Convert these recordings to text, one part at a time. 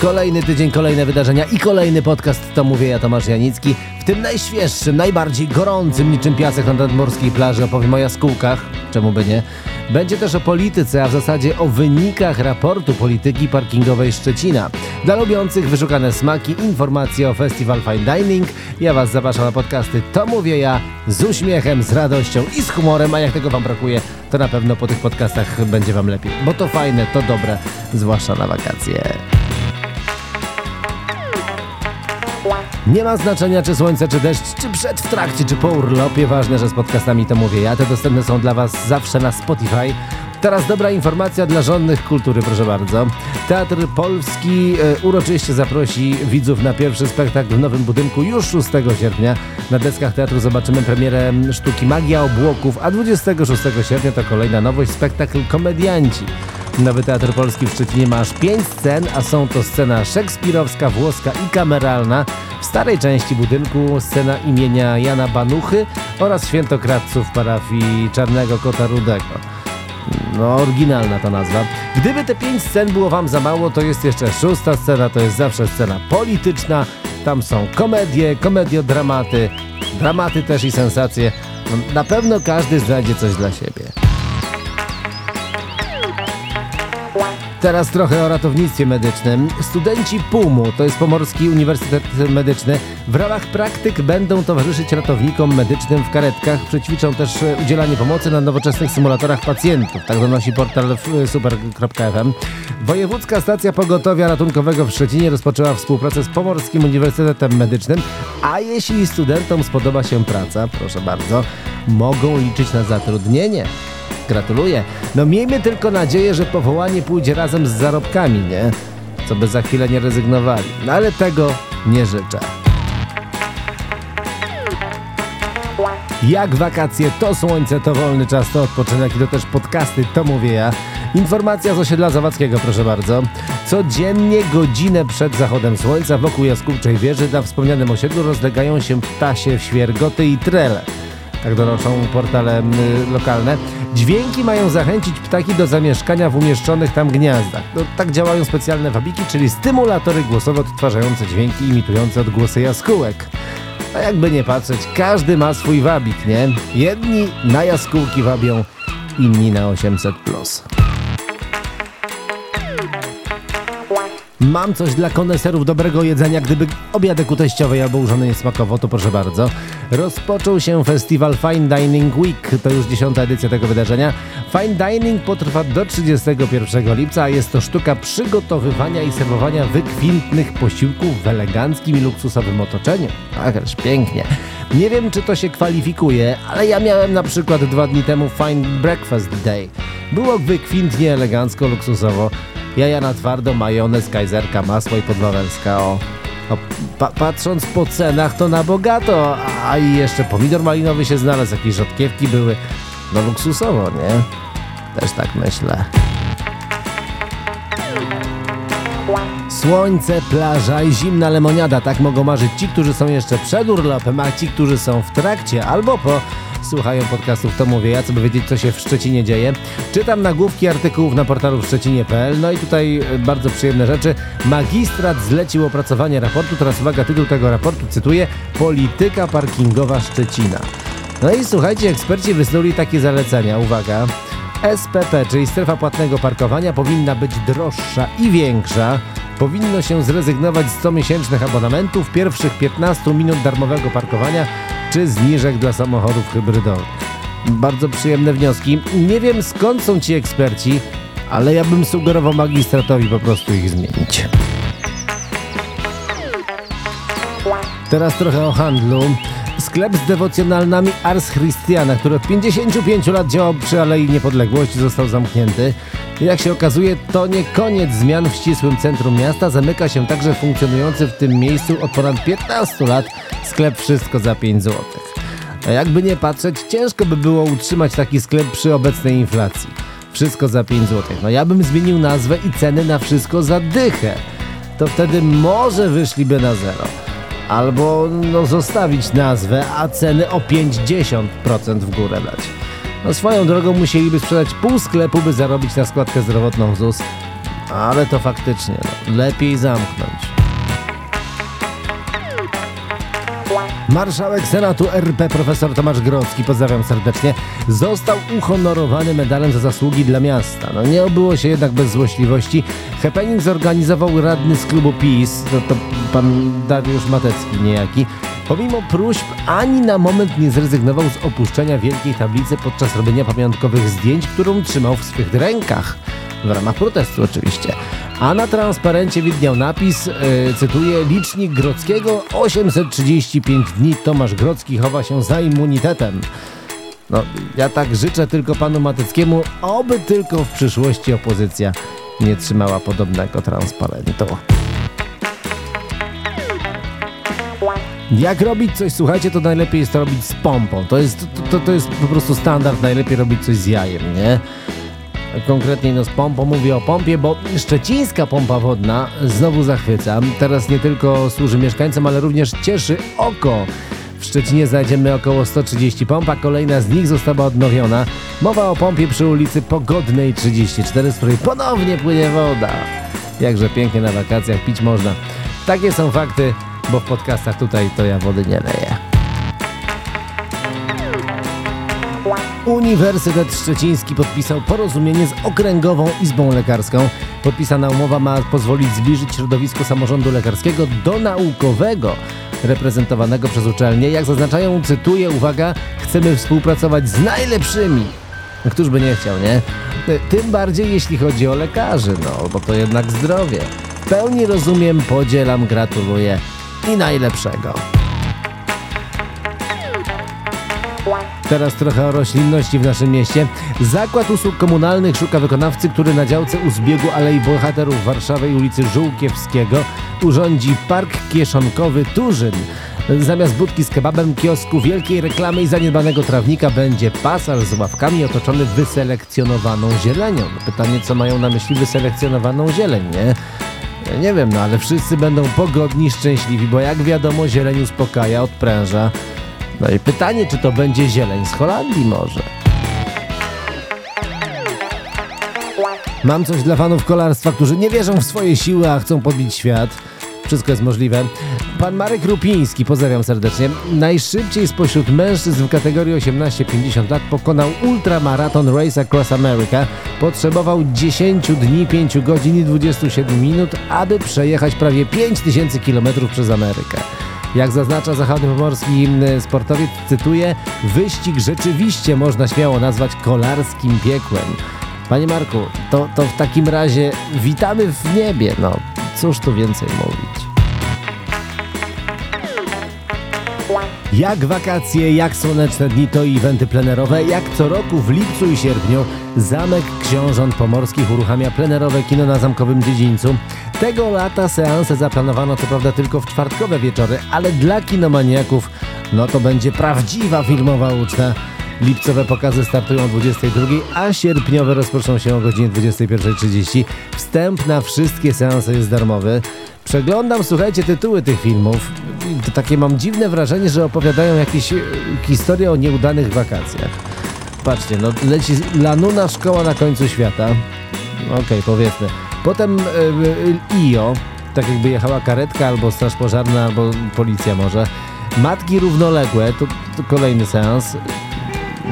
Kolejny tydzień, kolejne wydarzenia i kolejny podcast to mówię ja Tomasz Janicki. W tym najświeższym, najbardziej gorącym niczym piasek na nadmorskiej plaży opowiem o jaskółkach, czemu by nie. Będzie też o polityce, a w zasadzie o wynikach raportu polityki parkingowej Szczecina. Dla lubiących wyszukane smaki, informacje o Festival Fine Dining. Ja Was zapraszam na podcasty To mówię ja z uśmiechem, z radością i z humorem, a jak tego Wam brakuje, to na pewno po tych podcastach będzie Wam lepiej, bo to fajne, to dobre, zwłaszcza na wakacje. Nie ma znaczenia czy słońce, czy deszcz, czy przed, w trakcie, czy po urlopie. Ważne, że z podcastami to mówię ja. Te dostępne są dla Was zawsze na Spotify. Teraz dobra informacja dla żonnych kultury, proszę bardzo. Teatr Polski e, uroczyście zaprosi widzów na pierwszy spektakl w nowym budynku już 6 sierpnia. Na deskach teatru zobaczymy premierę sztuki Magia Obłoków, a 26 sierpnia to kolejna nowość, spektakl Komedianci. Nowy Teatr Polski w Szczecinie ma aż 5 scen, a są to scena szekspirowska, włoska i kameralna. W starej części budynku scena imienia Jana Banuchy oraz świętokradców parafii Czarnego Kota Rudego. No, oryginalna ta nazwa. Gdyby te pięć scen było wam za mało, to jest jeszcze szósta scena, to jest zawsze scena polityczna. Tam są komedie, komediodramaty, dramaty też i sensacje. Na pewno każdy znajdzie coś dla siebie. Teraz trochę o ratownictwie medycznym. Studenci PUM-u, to jest Pomorski Uniwersytet Medyczny, w ramach praktyk będą towarzyszyć ratownikom medycznym w karetkach. Przećwiczą też udzielanie pomocy na nowoczesnych symulatorach pacjentów. Tak donosi portal super.fm. Wojewódzka Stacja Pogotowia Ratunkowego w Szczecinie rozpoczęła współpracę z Pomorskim Uniwersytetem Medycznym, a jeśli studentom spodoba się praca, proszę bardzo, mogą liczyć na zatrudnienie. Gratuluję. No miejmy tylko nadzieję, że powołanie pójdzie razem z zarobkami, nie? Co by za chwilę nie rezygnowali. No ale tego nie życzę. Jak wakacje, to słońce, to wolny czas, to odpoczynek i to też podcasty, to mówię ja. Informacja z osiedla Zawadzkiego, proszę bardzo. Codziennie godzinę przed zachodem słońca wokół Jaskółczej Wieży na wspomnianym osiedlu rozlegają się ptasie, świergoty i trele tak donoszą portale lokalne. Dźwięki mają zachęcić ptaki do zamieszkania w umieszczonych tam gniazdach. No, tak działają specjalne wabiki, czyli stymulatory głosowe odtwarzające dźwięki imitujące odgłosy jaskółek. A jakby nie patrzeć, każdy ma swój wabik, nie? Jedni na jaskółki wabią, inni na 800+. Plus. Mam coś dla koneserów dobrego jedzenia, gdyby obiadek u teściowej albo urządzenie smakowo, to proszę bardzo. Rozpoczął się festiwal Fine Dining Week, to już dziesiąta edycja tego wydarzenia. Fine Dining potrwa do 31 lipca, a jest to sztuka przygotowywania i serwowania wykwintnych posiłków w eleganckim i luksusowym otoczeniu. Ależ pięknie. Nie wiem, czy to się kwalifikuje, ale ja miałem na przykład dwa dni temu Fine Breakfast Day. Było wykwintnie, elegancko, luksusowo jaja na twardo, majonez, kajzerka, masło i podwawelska. O, o pa patrząc po cenach to na bogato, a i jeszcze pomidor malinowy się znalazł, jakieś rzodkiewki były. No luksusowo, nie? Też tak myślę. Słońce, plaża i zimna lemoniada. Tak mogą marzyć ci, którzy są jeszcze przed urlopem, a ci, którzy są w trakcie albo po słuchają podcastów To Mówię Ja, co by wiedzieć, co się w Szczecinie dzieje. Czytam nagłówki artykułów na portalu w szczecinie.pl. No i tutaj e, bardzo przyjemne rzeczy. Magistrat zlecił opracowanie raportu. Teraz uwaga, tytuł tego raportu, cytuję, Polityka parkingowa Szczecina. No i słuchajcie, eksperci wysnuli takie zalecenia. Uwaga. SPP, czyli strefa płatnego parkowania, powinna być droższa i większa. Powinno się zrezygnować z comiesięcznych abonamentów, pierwszych 15 minut darmowego parkowania czy zniżek dla samochodów hybrydowych. Bardzo przyjemne wnioski. Nie wiem skąd są ci eksperci, ale ja bym sugerował magistratowi po prostu ich zmienić. Teraz trochę o handlu. Sklep z dewocjonalnami Ars Christiana, który od 55 lat działał przy Alei Niepodległości, został zamknięty. Jak się okazuje, to nie koniec zmian w ścisłym centrum miasta. Zamyka się także funkcjonujący w tym miejscu od ponad 15 lat sklep Wszystko za 5 zł. A jakby nie patrzeć, ciężko by było utrzymać taki sklep przy obecnej inflacji. Wszystko za 5 zł. No ja bym zmienił nazwę i ceny na wszystko za dychę. To wtedy może wyszliby na zero. Albo no, zostawić nazwę, a ceny o 50% w górę dać. No, swoją drogą musieliby sprzedać pół sklepu, by zarobić na składkę zdrowotną ZUS. Ale to faktycznie, no, lepiej zamknąć. Marszałek Senatu RP profesor Tomasz Grodzki, pozdrawiam serdecznie, został uhonorowany medalem za zasługi dla miasta. No nie obyło się jednak bez złośliwości. Happening zorganizował radny z klubu PiS, to, to pan Dariusz Matecki niejaki. Pomimo próśb ani na moment nie zrezygnował z opuszczenia wielkiej tablicy podczas robienia pamiątkowych zdjęć, którą trzymał w swych rękach. W ramach protestu oczywiście a na transparencie widniał napis, yy, cytuję, licznik Grodzkiego 835 dni Tomasz Grodzki chowa się za immunitetem. No, ja tak życzę tylko panu Mateckiemu, oby tylko w przyszłości opozycja nie trzymała podobnego transparentu. Jak robić coś, słuchajcie, to najlepiej jest to robić z pompą. To jest, to, to jest po prostu standard, najlepiej robić coś z jajem, nie? Konkretnie no z pompą, mówię o pompie, bo szczecińska pompa wodna znowu zachwyca. Teraz nie tylko służy mieszkańcom, ale również cieszy oko. W Szczecinie znajdziemy około 130 pomp, a kolejna z nich została odnowiona. Mowa o pompie przy ulicy Pogodnej 34, z której ponownie płynie woda. Jakże pięknie na wakacjach pić można. Takie są fakty, bo w podcastach tutaj to ja wody nie leję. Uniwersytet Szczeciński podpisał porozumienie z Okręgową Izbą Lekarską. Podpisana umowa ma pozwolić zbliżyć środowisko samorządu lekarskiego do naukowego reprezentowanego przez uczelnie. Jak zaznaczają, cytuję, uwaga, chcemy współpracować z najlepszymi. Któż by nie chciał, nie? Tym bardziej jeśli chodzi o lekarzy, no bo to jednak zdrowie. W pełni rozumiem, podzielam, gratuluję i najlepszego. Teraz trochę o roślinności w naszym mieście. Zakład Usług Komunalnych szuka wykonawcy, który na działce u zbiegu Alei Bohaterów Warszawy i ulicy Żółkiewskiego urządzi park kieszonkowy Turzyn. Zamiast budki z kebabem, kiosku, wielkiej reklamy i zaniedbanego trawnika będzie pasaż z ławkami otoczony wyselekcjonowaną zielenią. Pytanie, co mają na myśli wyselekcjonowaną zieleń, nie? Nie wiem, no ale wszyscy będą pogodni, szczęśliwi, bo jak wiadomo zieleń uspokaja, odpręża. No i pytanie, czy to będzie zieleń z Holandii może? Mam coś dla fanów kolarstwa, którzy nie wierzą w swoje siły, a chcą podbić świat. Wszystko jest możliwe. Pan Marek Rupiński, pozdrawiam serdecznie, najszybciej spośród mężczyzn w kategorii 18-50 lat pokonał ultramaraton Race Across America. Potrzebował 10 dni, 5 godzin i 27 minut, aby przejechać prawie 5000 km przez Amerykę. Jak zaznacza zachodniopomorski sportowiec, cytuję, wyścig rzeczywiście można śmiało nazwać kolarskim piekłem. Panie Marku, to, to w takim razie witamy w niebie, no cóż tu więcej mówić. Jak wakacje, jak słoneczne dni to eventy plenerowe, jak co roku w lipcu i sierpniu Zamek Książąt Pomorskich uruchamia plenerowe kino na Zamkowym Dziedzińcu. Tego lata seanse zaplanowano co prawda tylko w czwartkowe wieczory, ale dla kinomaniaków no to będzie prawdziwa filmowa uczta. Lipcowe pokazy startują o 22, a sierpniowe rozpoczną się o godzinie 21.30. Wstęp na wszystkie seanse jest darmowy. Przeglądam, słuchajcie, tytuły tych filmów. To takie mam dziwne wrażenie, że opowiadają jakieś e, historie o nieudanych wakacjach. Patrzcie, no leci Lanuna Szkoła na końcu świata. Okej, okay, powiedzmy. Potem e, IO, tak jakby jechała karetka albo straż pożarna, albo policja może. Matki równoległe, to, to kolejny seans.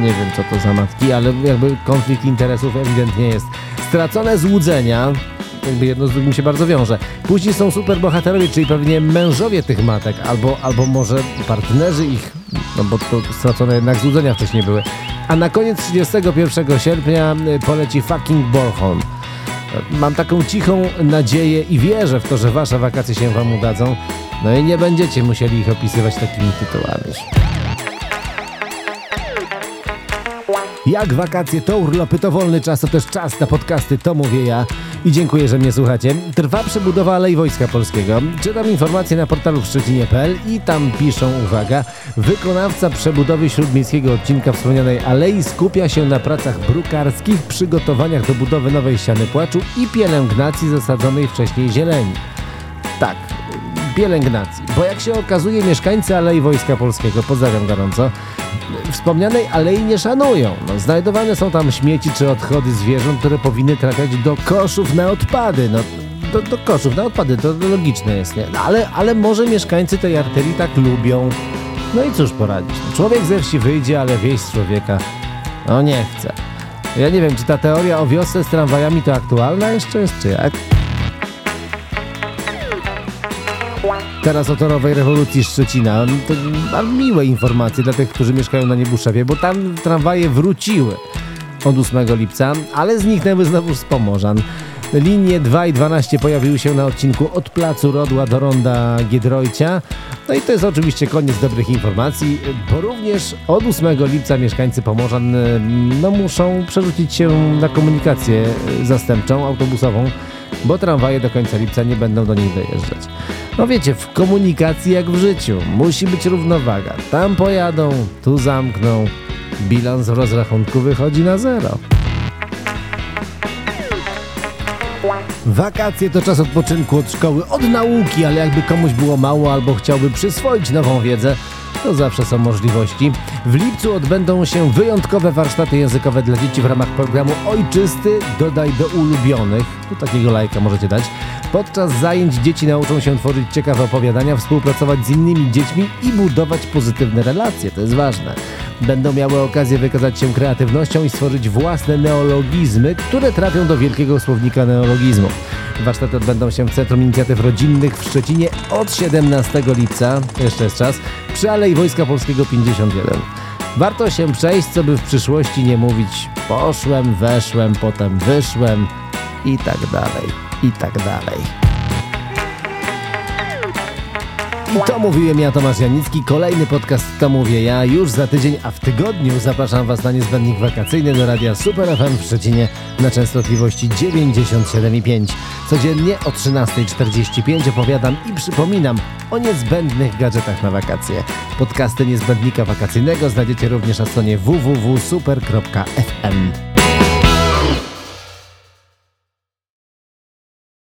Nie wiem co to za matki, ale jakby konflikt interesów ewidentnie jest. Stracone złudzenia, jakby jedno z drugim się bardzo wiąże. Później są superbohaterowie, czyli pewnie mężowie tych matek, albo, albo może partnerzy ich, no bo to stracone jednak złudzenia wcześniej były. A na koniec 31 sierpnia y, poleci fucking Bornholm. Mam taką cichą nadzieję i wierzę w to, że wasze wakacje się wam udadzą. No i nie będziecie musieli ich opisywać takimi tytułami. Jak wakacje to urlopy, to wolny czas, to też czas na podcasty, to mówię ja. I dziękuję, że mnie słuchacie. Trwa przebudowa Alei Wojska Polskiego. Czytam informacje na portalu Szczecinie.pl i tam piszą, uwaga, wykonawca przebudowy śródmiejskiego odcinka wspomnianej alei skupia się na pracach brukarskich, przygotowaniach do budowy nowej ściany płaczu i pielęgnacji zasadzonej wcześniej zieleni. Tak, pielęgnacji. Bo jak się okazuje, mieszkańcy Alei Wojska Polskiego, pozdrawiam gorąco, wspomnianej alei nie szanują. No, znajdowane są tam śmieci czy odchody zwierząt, które powinny trafiać do koszów na odpady. No, do, do koszów na odpady, to logiczne jest, nie? No, ale, ale może mieszkańcy tej arterii tak lubią. No i cóż poradzić. No, człowiek ze wsi wyjdzie, ale wieś z człowieka no nie chce. Ja nie wiem, czy ta teoria o wiosce z tramwajami to aktualna jeszcze jest, czy jak? Teraz o torowej rewolucji Szczecina. To miłe informacje dla tych, którzy mieszkają na Niebuszewie, bo tam tramwaje wróciły od 8 lipca, ale zniknęły znowu z Pomorzan. Linie 2 i 12 pojawiły się na odcinku od Placu Rodła do Ronda Giedroycia. No i to jest oczywiście koniec dobrych informacji, bo również od 8 lipca mieszkańcy Pomorzan no, muszą przerzucić się na komunikację zastępczą, autobusową, bo tramwaje do końca lipca nie będą do nich dojeżdżać. No wiecie, w komunikacji jak w życiu musi być równowaga. Tam pojadą, tu zamkną, bilans w rozrachunku wychodzi na zero. Wakacje to czas odpoczynku od szkoły, od nauki, ale jakby komuś było mało albo chciałby przyswoić nową wiedzę, to zawsze są możliwości. W lipcu odbędą się wyjątkowe warsztaty językowe dla dzieci w ramach programu Ojczysty Dodaj do ulubionych. Tu takiego lajka możecie dać. Podczas zajęć dzieci nauczą się tworzyć ciekawe opowiadania, współpracować z innymi dziećmi i budować pozytywne relacje. To jest ważne. Będą miały okazję wykazać się kreatywnością i stworzyć własne neologizmy, które trafią do wielkiego słownika neologizmów. Warsztaty odbędą się w Centrum Inicjatyw Rodzinnych w Szczecinie od 17 lipca, jeszcze jest czas, przy Alei Wojska Polskiego 51. Warto się przejść, co by w przyszłości nie mówić poszłem, weszłem, potem wyszłem i tak dalej, i tak dalej. To mówiłem ja, Tomasz Janicki. Kolejny podcast To Mówię Ja już za tydzień, a w tygodniu zapraszam Was na niezbędnik wakacyjny do radia Super FM w Szczecinie na częstotliwości 97,5. Codziennie o 13.45 opowiadam i przypominam o niezbędnych gadżetach na wakacje. Podcasty niezbędnika wakacyjnego znajdziecie również na stronie www.super.fm.